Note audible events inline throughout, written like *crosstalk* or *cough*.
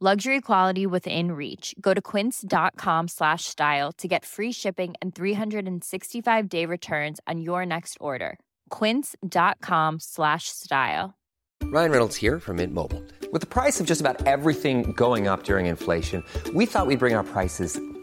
Luxury quality within reach. Go to quince.com slash style to get free shipping and 365 day returns on your next order. Quince.com slash style. Ryan Reynolds here from Mint Mobile. With the price of just about everything going up during inflation, we thought we'd bring our prices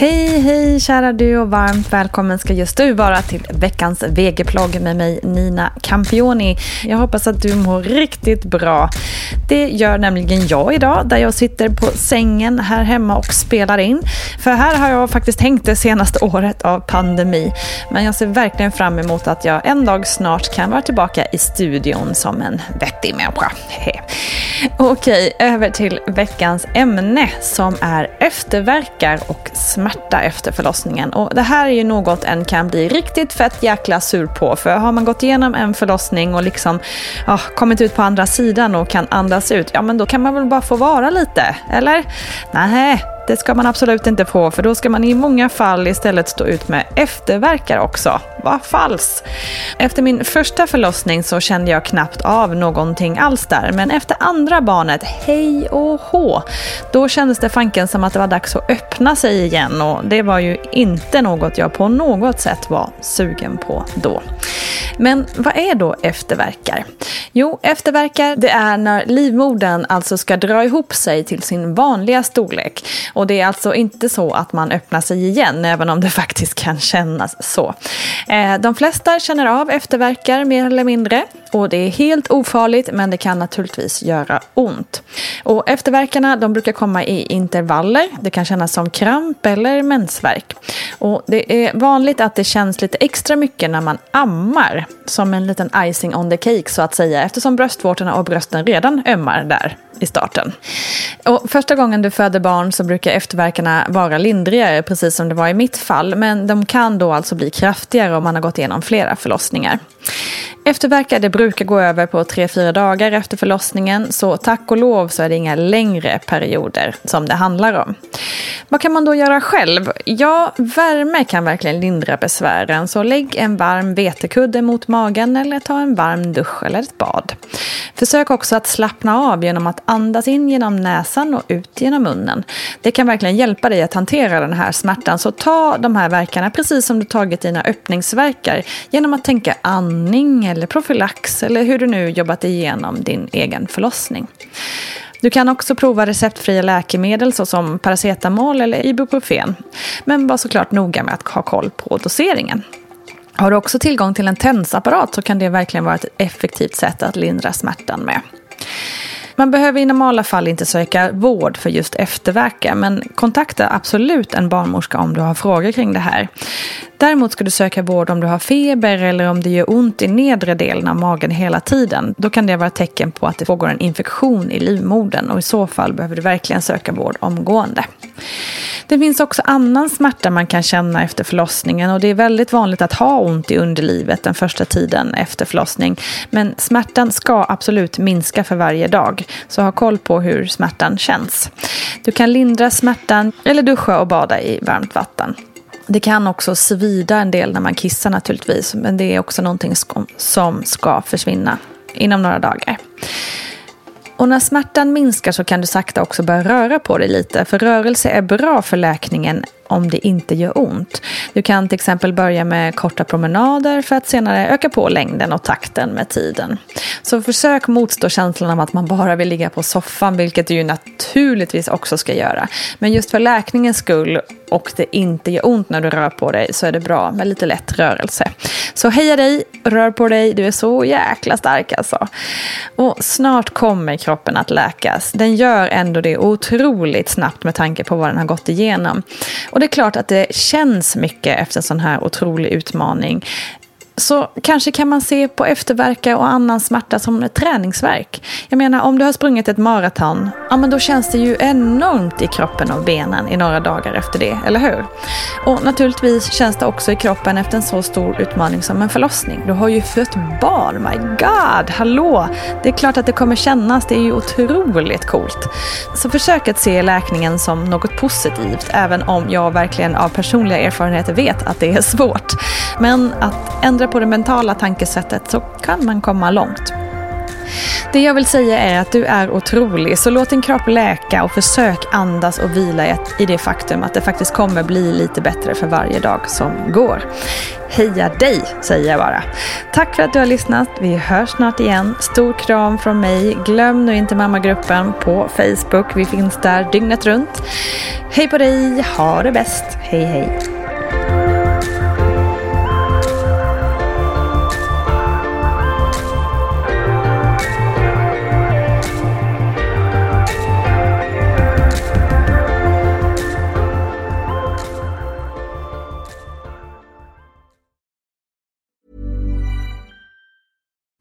Hej, hej kära du och varmt välkommen ska just du vara till veckans VG-plogg med mig Nina Campioni. Jag hoppas att du mår riktigt bra. Det gör nämligen jag idag där jag sitter på sängen här hemma och spelar in. För här har jag faktiskt hängt det senaste året av pandemi. Men jag ser verkligen fram emot att jag en dag snart kan vara tillbaka i studion som en vettig människa. Okej, över till veckans ämne som är efterverkar och smärta efter förlossningen. Och det här är ju något en kan bli riktigt fett jäkla sur på. För har man gått igenom en förlossning och liksom ja, kommit ut på andra sidan och kan andas ut, ja men då kan man väl bara få vara lite, eller? Nej, det ska man absolut inte få, för då ska man i många fall istället stå ut med efterverkar också. Vad falskt! Efter min första förlossning så kände jag knappt av någonting alls där, men efter andra barnet, hej och hå, då kändes det fanken som att det var dags att öppna sig igen och det var ju inte något jag på något sätt var sugen på då. Men vad är då efterverkar? Jo, efterverkar det är när livmodern alltså ska dra ihop sig till sin vanliga storlek. Och det är alltså inte så att man öppnar sig igen, även om det *laughs* faktiskt kan kännas så. Eh, de flesta känner av efterverkar mer eller mindre. Och det är helt ofarligt, men det kan naturligtvis göra ont. Och efterverkarna de brukar komma i intervaller. Det kan kännas som kramp eller mensvärk. Och det är vanligt att det känns lite extra mycket när man ammar. Som en liten icing on the cake så att säga, eftersom bröstvårtorna och brösten redan ömmar där i starten. Och första gången du föder barn så brukar efterverkarna vara lindrigare, precis som det var i mitt fall. Men de kan då alltså bli kraftigare om man har gått igenom flera förlossningar. Efterverkar det brukar gå över på 3-4 dagar efter förlossningen så tack och lov så är det inga längre perioder som det handlar om. Vad kan man då göra själv? Ja, värme kan verkligen lindra besvären så lägg en varm vetekudde mot magen eller ta en varm dusch eller ett bad. Försök också att slappna av genom att andas in genom näsan och ut genom munnen. Det kan verkligen hjälpa dig att hantera den här smärtan så ta de här verkarna precis som du tagit dina öppningsverkar genom att tänka andning eller profylax eller hur du nu jobbat igenom din egen förlossning. Du kan också prova receptfria läkemedel såsom paracetamol eller ibuprofen. Men var såklart noga med att ha koll på doseringen. Har du också tillgång till en tensapparat så kan det verkligen vara ett effektivt sätt att lindra smärtan med. Man behöver i normala fall inte söka vård för just efterverkar men kontakta absolut en barnmorska om du har frågor kring det här. Däremot ska du söka vård om du har feber eller om det gör ont i nedre delen av magen hela tiden. Då kan det vara tecken på att det pågår en infektion i livmodern och i så fall behöver du verkligen söka vård omgående. Det finns också annan smärta man kan känna efter förlossningen och det är väldigt vanligt att ha ont i underlivet den första tiden efter förlossning. Men smärtan ska absolut minska för varje dag, så ha koll på hur smärtan känns. Du kan lindra smärtan eller duscha och bada i varmt vatten. Det kan också svida en del när man kissar naturligtvis, men det är också någonting som ska försvinna inom några dagar. Och när smärtan minskar så kan du sakta också börja röra på dig lite. För rörelse är bra för läkningen om det inte gör ont. Du kan till exempel börja med korta promenader för att senare öka på längden och takten med tiden. Så försök motstå känslan av att man bara vill ligga på soffan, vilket du ju naturligtvis också ska göra. Men just för läkningens skull och det inte gör ont när du rör på dig så är det bra med lite lätt rörelse. Så heja dig, rör på dig, du är så jäkla stark alltså. Och snart kommer kroppen att läkas. Den gör ändå det otroligt snabbt med tanke på vad den har gått igenom. Och det är klart att det känns mycket efter en sån här otrolig utmaning. Så kanske kan man se på efterverkar och annan smärta som träningsverk. Jag menar om du har sprungit ett maraton, ja men då känns det ju enormt i kroppen och benen i några dagar efter det, eller hur? Och naturligtvis känns det också i kroppen efter en så stor utmaning som en förlossning. Du har ju fött barn, my god, hallå! Det är klart att det kommer kännas, det är ju otroligt coolt. Så försök att se läkningen som något positivt, även om jag verkligen av personliga erfarenheter vet att det är svårt. Men att ändra på det mentala tankesättet så kan man komma långt. Det jag vill säga är att du är otrolig, så låt din kropp läka och försök andas och vila i det faktum att det faktiskt kommer bli lite bättre för varje dag som går. Heja dig, säger jag bara. Tack för att du har lyssnat. Vi hörs snart igen. Stor kram från mig. Glöm nu inte mammagruppen på Facebook. Vi finns där dygnet runt. Hej på dig, ha det bäst. Hej hej.